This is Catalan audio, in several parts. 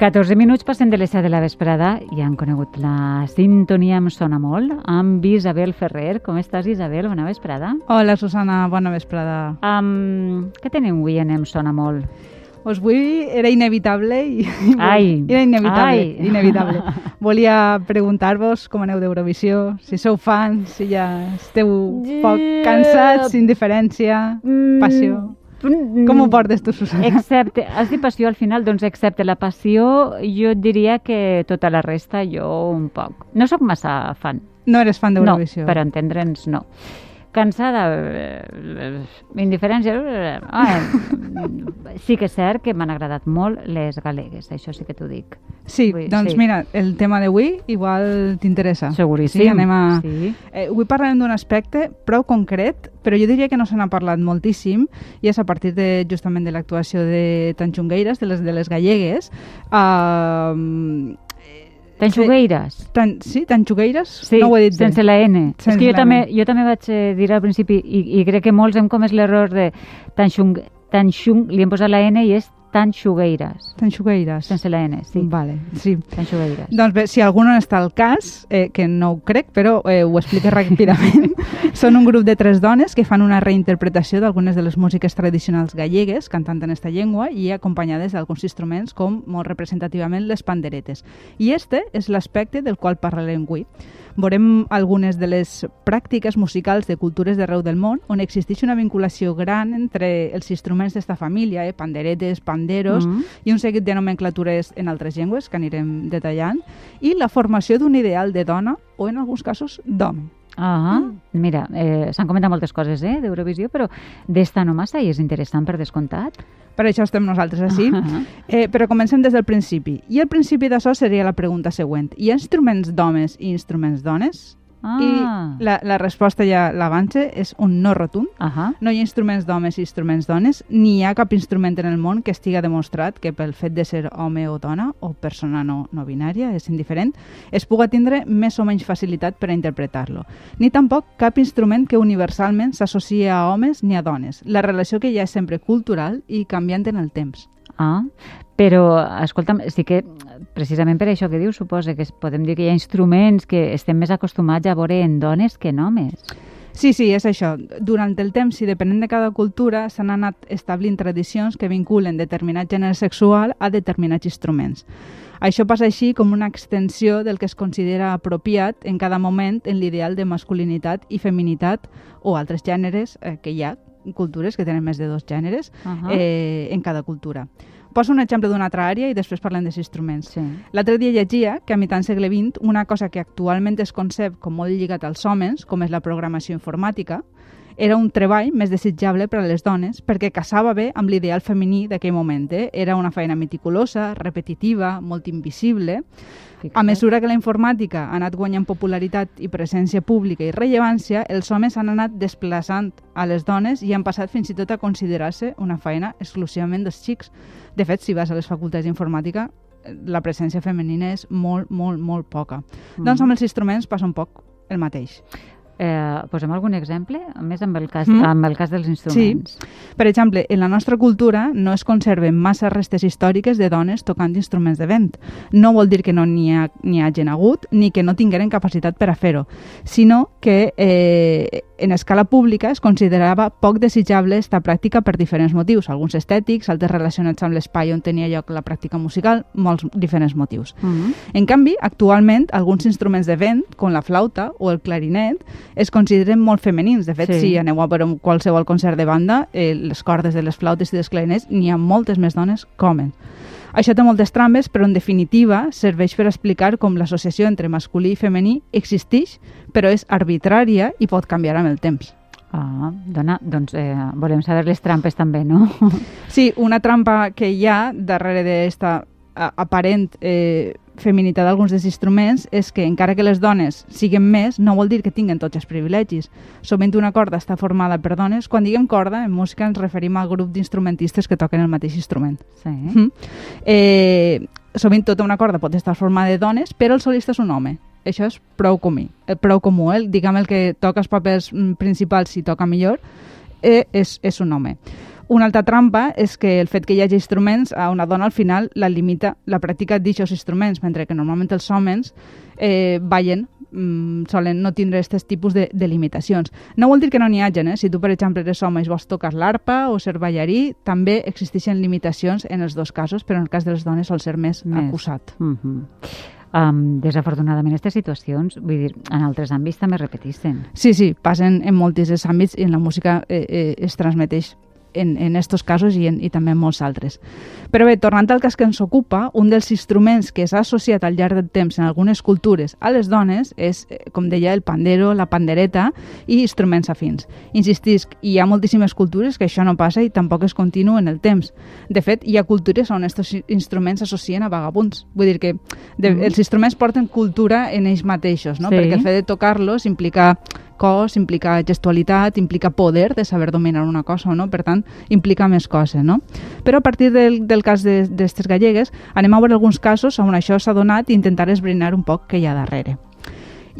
14 minuts passen de les 7 de la vesprada i han conegut la sintonia amb Sona Molt amb Isabel Ferrer. Com estàs, Isabel? Bona vesprada. Hola, Susana. Bona vesprada. Um, què tenim avui en Em Sona Molt? Pues avui era inevitable i... Ai! Era inevitable, Ai. inevitable. Volia preguntar-vos com aneu d'Eurovisió, si sou fans, si ja esteu poc cansats, indiferència, Mm, passió. Com ho portes tu, Susana? Excepte, has dit passió al final, doncs excepte la passió, jo diria que tota la resta jo un poc. No sóc massa fan. No eres fan No, d'Eurovisió? per entendre'ns, no. Cansada, eh, eh, indiferència... eh, eh, sí que és cert que m'han agradat molt les galegues, això sí que t'ho dic. Sí, Vull- doncs sí. mira, el tema d'avui igual t'interessa. Seguríssim. Sí, anem a... Sí. Eh, avui parlarem d'un aspecte prou concret, però jo diria que no se n'ha parlat moltíssim, i és a partir de, justament de l'actuació de Tanxungueires, de les, de les gallegues. Uh, T'enxugueires? tan, sí, Tanxungueires? Sí, no ho he dit bé. sense la N. Sense és que jo també, jo també vaig eh, dir al principi, i, i crec que molts hem comès l'error de Tanxung, Tanxung, li hem posat la N i és Tanxugueires. Tanxungueires. Sense la N, sí. Vale, sí. Tanxugueires. Doncs bé, si algú no està al cas, eh, que no ho crec, però eh, ho explico ràpidament, són un grup de tres dones que fan una reinterpretació d'algunes de les músiques tradicionals gallegues, cantant en esta llengua i acompanyades d'alguns instruments com molt representativament les panderetes. I este és l'aspecte del qual parlarem avui. Veurem algunes de les pràctiques musicals de cultures d'arreu del món on existeix una vinculació gran entre els instruments d'esta família, eh, panderetes, panderos, Mhm. i un seguit de nomenclatures en altres llengües que anirem detallant, i la formació d'un ideal de dona o, en alguns casos, d'home. Ah, mira, eh, s'han comentat moltes coses eh, d'Eurovisió, però d'esta no massa i és interessant per descomptat. Per això estem nosaltres així. Ah. Eh, però comencem des del principi. I el principi d'això seria la pregunta següent. Hi ha instruments d'homes i instruments dones? Ah, I la, la resposta ja l'avance és un no rotund. Ahà. No hi ha instruments d'homes i instruments dones, ni hi ha cap instrument en el món que estiga demostrat que pel fet de ser home o dona, o persona no, no binària, és indiferent, es puga tindre més o menys facilitat per a interpretar-lo. Ni tampoc cap instrument que universalment s'associa a homes ni a dones. La relació que hi ha és sempre cultural i canviant en el temps. Ah, però, escolta'm, sí que precisament per això que dius, suposa que podem dir que hi ha instruments que estem més acostumats a veure en dones que en homes. Sí, sí, és això. Durant el temps i depenent de cada cultura s'han anat establint tradicions que vinculen determinat gènere sexual a determinats instruments. Això passa així com una extensió del que es considera apropiat en cada moment en l'ideal de masculinitat i feminitat o altres gèneres eh, que hi ha cultures que tenen més de dos gèneres Ahà. eh, en cada cultura. Poso un exemple d'una altra àrea i després parlem dels instruments. Sí. L'altre dia llegia que a mitjan segle XX una cosa que actualment es concep com molt lligat als homes, com és la programació informàtica, era un treball més desitjable per a les dones perquè casava bé amb l'ideal femení d'aquell moment. Eh? Era una feina meticulosa, repetitiva, molt invisible. A mesura que la informàtica ha anat guanyant popularitat i presència pública i rellevància, els homes han anat desplaçant a les dones i han passat fins i tot a considerar-se una feina exclusivament dels xics. De fet, si vas a les facultats d'informàtica, la presència femenina és molt, molt, molt poca. Mm. Doncs amb els instruments passa un poc el mateix. Eh, posem algun exemple? A més, amb el cas, Mm. amb el cas dels instruments. Per exemple, en la nostra cultura no es conserven massa restes històriques de dones tocant instruments de vent. No vol dir que no n'hi ha, n'hi hagin hagut ni que no tingueren capacitat per a fer-ho, sinó que eh, en escala pública es considerava poc desitjable esta pràctica per diferents motius, alguns estètics, altres relacionats amb l'espai on tenia lloc la pràctica musical, molts diferents motius. Mm. En canvi, actualment, alguns instruments de vent, com la flauta o el clarinet, es consideren molt femenins. De fet, Sí. si aneu a veure qualsevol concert de banda, eh, les cordes de les flautes i dels clarinets, n'hi ha moltes més dones que homes. Això té moltes trampes, però en definitiva serveix per explicar com l'associació entre masculí i femení existeix, però és arbitrària i pot canviar amb el temps. Ah, dona, doncs eh, volem saber les trampes també, no? Sí, una trampa que hi ha darrere d'esta a- aparent eh, feminitat d'alguns dels instruments és que encara que les dones siguin més, no vol dir que tinguen tots els privilegis. Sovint una corda està formada per dones. Quan diguem corda, en música ens referim al grup d'instrumentistes que toquen el mateix instrument. Sí. Mhm. Eh, sovint tota una corda pot estar formada de dones, però el solista és un home. Això és prou comú. Eh, prou comú, eh? diguem el que toca els papers mm, principals i toca millor, eh, és, és un home. Una altra trampa és que el fet que hi hagi instruments a una dona al final la limita la pràctica d'aquests instruments, mentre que normalment els homes eh, ballen mm, solen no tindre aquest tipus de, de limitacions. No vol dir que no n'hi hagi, eh? si tu, per exemple, eres home i vols tocar l'arpa o ser ballarí, també existeixen limitacions en els dos casos, però en el cas de les dones sol ser més, més. acusat. Mm -hmm. Um, desafortunadament, aquestes situacions, vull dir, en altres àmbits també repeteixen. Sí, sí, passen en molts àmbits i en la música eh, eh, es transmeteix en, en estos casos i, en, i també en molts altres. Però bé, tornant al cas que ens ocupa, un dels instruments que s'ha associat al llarg del temps en algunes cultures a les dones és, eh, com deia, el pandero, la pandereta i instruments afins. Insistisc, hi ha moltíssimes cultures que això no passa i tampoc es continua en el temps. De fet, hi ha cultures on aquests instruments s'associen a vagabunds. Vull dir que de, mm. els instruments porten cultura en ells mateixos, no? Sí. perquè el fet de tocar-los implica cos, implica gestualitat, implica poder de saber dominar una cosa o no, per tant, implica més coses, no? Però a partir del, del cas d'aquestes de, gallegues, anem a veure alguns casos on això s'ha donat i intentar esbrinar un poc què hi ha darrere.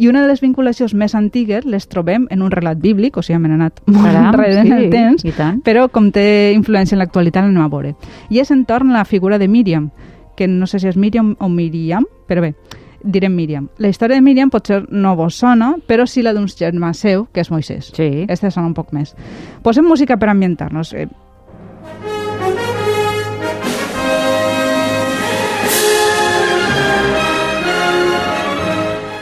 I una de les vinculacions més antigues les trobem en un relat bíblic, o sigui, hem anat molt Caram, enrere sí, en el temps, però com té influència en l'actualitat l'anem a veure. I és entorn a la figura de Míriam, que no sé si és Míriam o Miriam, però bé, direm Míriam. La història de Míriam potser no vos sona, però sí la d'un germà seu, que és Moisès. Sí. Este sona un poc més. Posem música per ambientar-nos.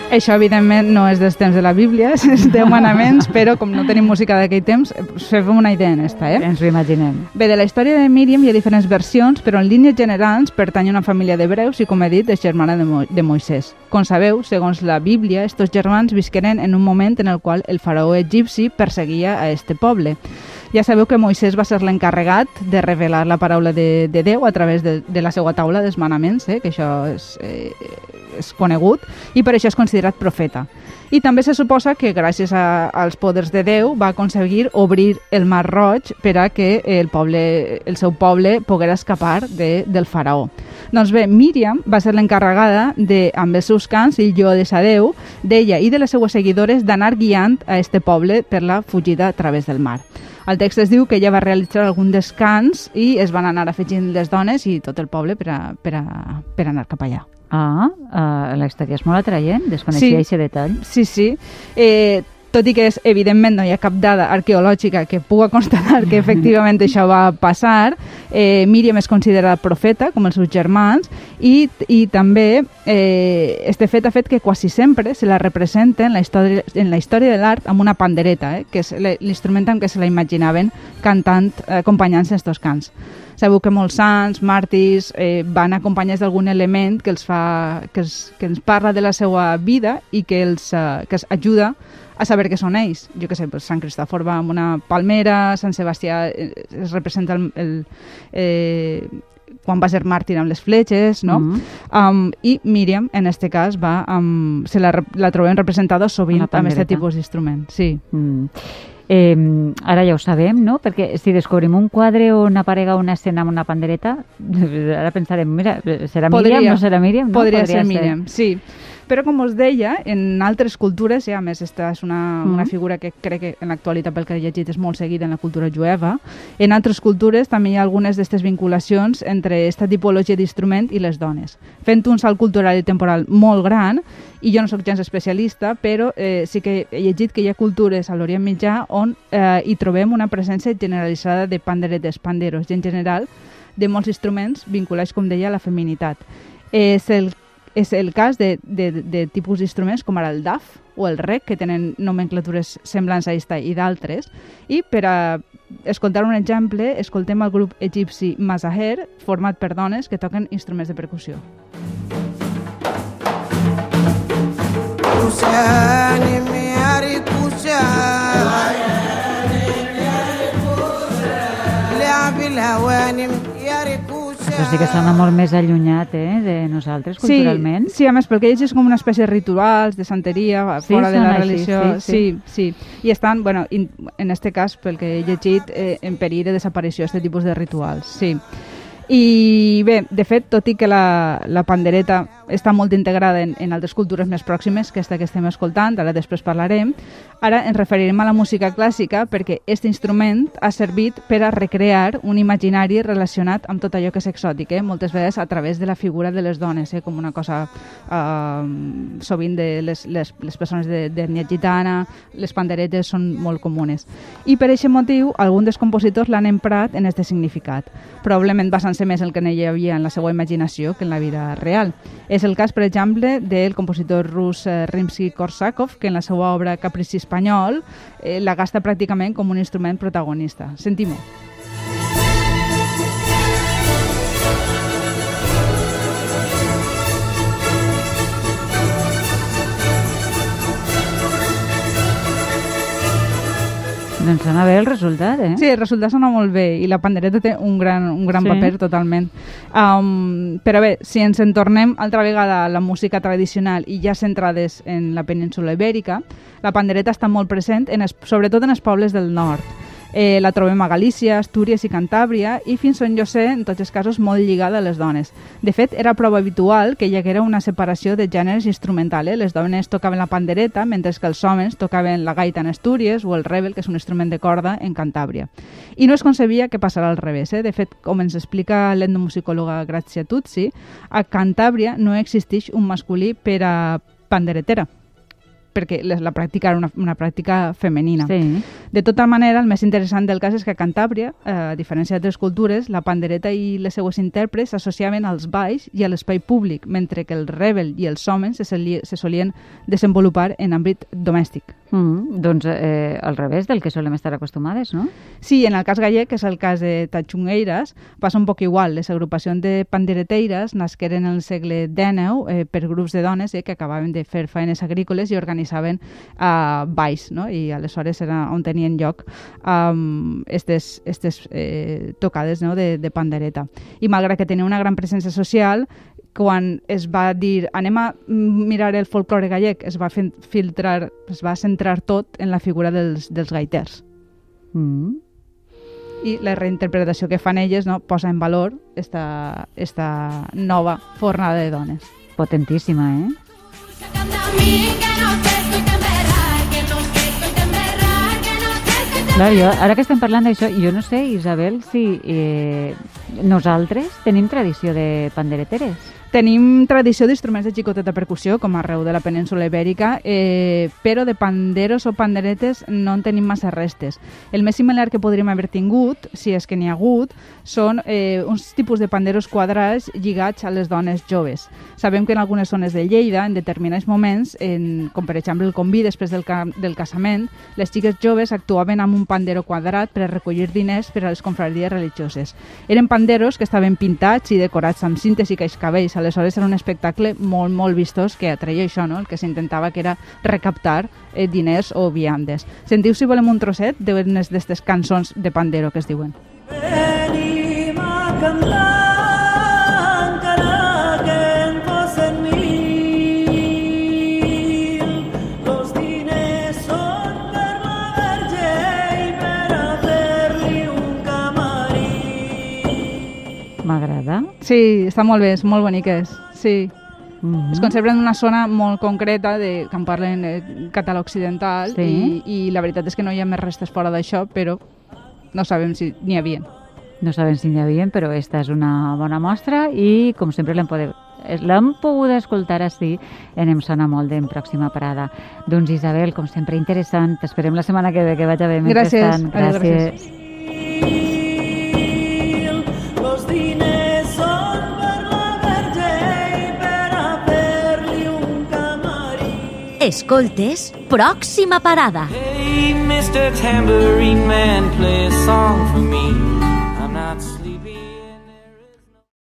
Això, evidentment, no és dels temps de la Bíblia, és de manaments, però com no tenim música d'aquell temps, eh, fem una idea en esta, eh? Ens ho imaginem. Bé, de la història de Míriam hi ha diferents versions, però en línies generals pertany a una família d'hebreus i, com he dit, és germana de, Mo de Moisès. Com sabeu, segons la Bíblia, estos germans visqueren en un moment en el qual el faraó egipci perseguia a este poble. Ja sabeu que Moisès va ser l'encarregat de revelar la paraula de, de Déu a través de, de la seva taula dels manaments, eh? que això és, eh, és conegut, i per això és considerat profeta. I també se suposa que gràcies a, als poders de Déu va aconseguir obrir el Mar Roig per a que el, poble, el seu poble poguera escapar de, del faraó. Doncs bé, Míriam va ser l'encarregada de, amb els seus cants i jo de sa Déu, d'ella i de les seues seguidores d'anar guiant a este poble per la fugida a través del mar. El text es diu que ella va realitzar algun descans i es van anar afegint les dones i tot el poble per, a, per, a, per anar cap allà. Ah, uh, la història és molt atraient, desconeixia Sí. aquest detall. Sí, sí. Eh, tot i que és, evidentment no hi ha cap dada arqueològica que puga constatar que efectivament això va passar, eh, Míriam és considerada profeta, com els seus germans, i, i també eh, este fet ha fet que quasi sempre se la representa en la història, en la història de l'art amb una pandereta, eh, que és l'instrument amb què se la imaginaven cantant, eh, acompanyant-se estos cants. Sabeu que molts sants, màrtirs, eh, van acompanyats d'algun element que els, fa, que, els, que ens parla de la seva vida i que els, eh, que els ajuda a saber què són ells. Jo què sé, pues, Sant Cristòfor va amb una palmera, Sant Sebastià eh, es representa el, el, eh, quan va ser màrtir amb les fletxes, no? Mhm. Um, I Míriam, en este cas, va amb, se la, la trobem representada sovint amb aquest tipus d'instrument. Sí. Mm. Eh, ara ja ho sabem, no? Perquè si descobrim un quadre on aparega una escena amb una pandereta, ara pensarem, mira, serà Podria. Míriam, no serà Míriam? No? Podria, ser Míriam, sí. Però com us deia, en altres cultures, i a més esta és una, Mhm. una figura que crec que en l'actualitat pel que he llegit és molt seguida en la cultura jueva, en altres cultures també hi ha algunes d'aquestes vinculacions entre aquesta tipologia d'instrument i les dones. Fent un salt cultural i temporal molt gran, i jo no sóc gens especialista, però eh, sí que he llegit que hi ha cultures a l'Orient Mitjà on eh, hi trobem una presència generalitzada de panderetes, panderos i en general de molts instruments vinculats, com deia, a la feminitat. És el, és el cas de, de, de tipus d'instruments com ara el DAF o el REC, que tenen nomenclatures semblants a aquesta i d'altres. I per a escoltar un exemple, escoltem el grup egipci Masaher, format per dones que toquen instruments de percussió. Oceania. Sí que sona molt més allunyat, eh, de nosaltres, culturalment. Sí, sí, a més, perquè ells és com una espècie de rituals, de santeria, Sí, fora de la així, religió. sí, sí, sí. I estan, bueno, in, en este cas, pel que he llegit, eh, en perill de desaparició aquest tipus de rituals, sí. I bé, de fet, tot i que la, la pandereta està molt integrada en, en altres cultures més pròximes que esta que estem escoltant, ara després parlarem. Ara ens referirem a la música clàssica perquè aquest instrument ha servit per a recrear un imaginari relacionat amb tot allò que és exòtic, eh? moltes vegades a través de la figura de les dones, eh? com una cosa eh, sovint de les, les, les persones d'ètnia gitana, les panderetes són molt comunes. I per aquest motiu, alguns dels compositors l'han emprat en aquest significat, probablement basant-se més el que hi havia en la seva imaginació que en la vida real. És el cas, per exemple, del compositor rus eh, Rimsky-Korsakov, que en la seva obra Caprici espanyol eh, la gasta pràcticament com un instrument protagonista. Sentim-ho. Doncs sona bé el resultat, eh? Sí, el resultat sona molt bé i la pandereta té un gran, un gran Sí. paper totalment. Um, però bé, si ens en tornem altra vegada a la música tradicional i ja centrades en la península ibèrica, la pandereta està molt present, en es, sobretot en els pobles del nord. Eh, la trobem a Galícia, Astúries i Cantàbria i fins on jo sé, en tots els casos, molt lligada a les dones. De fet, era prou habitual que hi haguera una separació de gèneres instrumental. Eh? Les dones tocaven la pandereta, mentre que els homes tocaven la gaita en Astúries o el rebel, que és un instrument de corda, en Cantàbria. I no es concebia que passarà al revés. Eh? De fet, com ens explica l'endomusicòloga Grazia Tutsi, a Cantàbria no existeix un masculí per a panderetera perquè la pràctica era una, una pràctica femenina. Sí. De tota manera, el més interessant del cas és que a Cantàbria, eh, a diferència d'altres cultures, la pandereta i les seues intèrprets s'associaven als balls i a l'espai públic, mentre que el rebel i els homes se, se solien desenvolupar en àmbit domèstic. Mm, doncs eh, al revés del que solem estar acostumades, no? Sí, en el cas gallec, que és el cas de Tatxungueiras, passa un poc igual. Les agrupacions de pandereteires nasqueren en el segle XIX eh, per grups de dones eh, que acabaven de fer feines agrícoles i organitzaven eh, balls, no? i aleshores era on tenien lloc um, estes, estes eh, tocades no? de, de pandereta. I malgrat que tenia una gran presència social, quan es va dir anem a mirar el folklore gallec, es va filtrar, es va centrar tot en la figura dels, dels gaiters Mm. i la reinterpretació que fan elles no, posa en valor esta, esta nova fornada de dones. Potentíssima, eh? Clar, jo, ara que estem parlant d'això, jo no sé, Isabel, si eh, nosaltres tenim tradició de pandereteres. Tenim tradició d'instruments de xicoteta percussió, com arreu de la península ibèrica, eh, però de panderos o panderetes no en tenim massa restes. El més similar que podríem haver tingut, si és que n'hi ha hagut, són eh, uns tipus de panderos quadrats lligats a les dones joves. Sabem que en algunes zones de Lleida, en determinats moments, en, com per exemple el conví després del, del casament, les xiques joves actuaven amb un pandero quadrat per a recollir diners per a les confraries religioses. Eren panderos que estaven pintats i decorats amb cintes i caixcabells, aleshores era un espectacle molt, molt vistós que atreia això, no? el que s'intentava que era recaptar eh, diners o viandes. Sentiu si volem un trosset d'unes d'aquestes cançons de pandero que es diuen. Venim a cantar, Sí, està molt bé, són molt boniques. Sí. Mm -hmm. Es conserven en una zona molt concreta de, que en parlen eh, català occidental Sí. i, i la veritat és que no hi ha més restes fora d'això, però no sabem si n'hi havia. No sabem si n'hi havia, però esta és una bona mostra i, com sempre, l'hem pogut, l'hem pogut escoltar així en Em sona molt en pròxima parada. Doncs Isabel, com sempre, interessant. T'esperem la setmana que ve, que vaig a bé. Gràcies. Mentrestant, Adéu, gràcies. Escoltes, pròxima parada. Hey, Mr. Tambourine Man, play a song for me.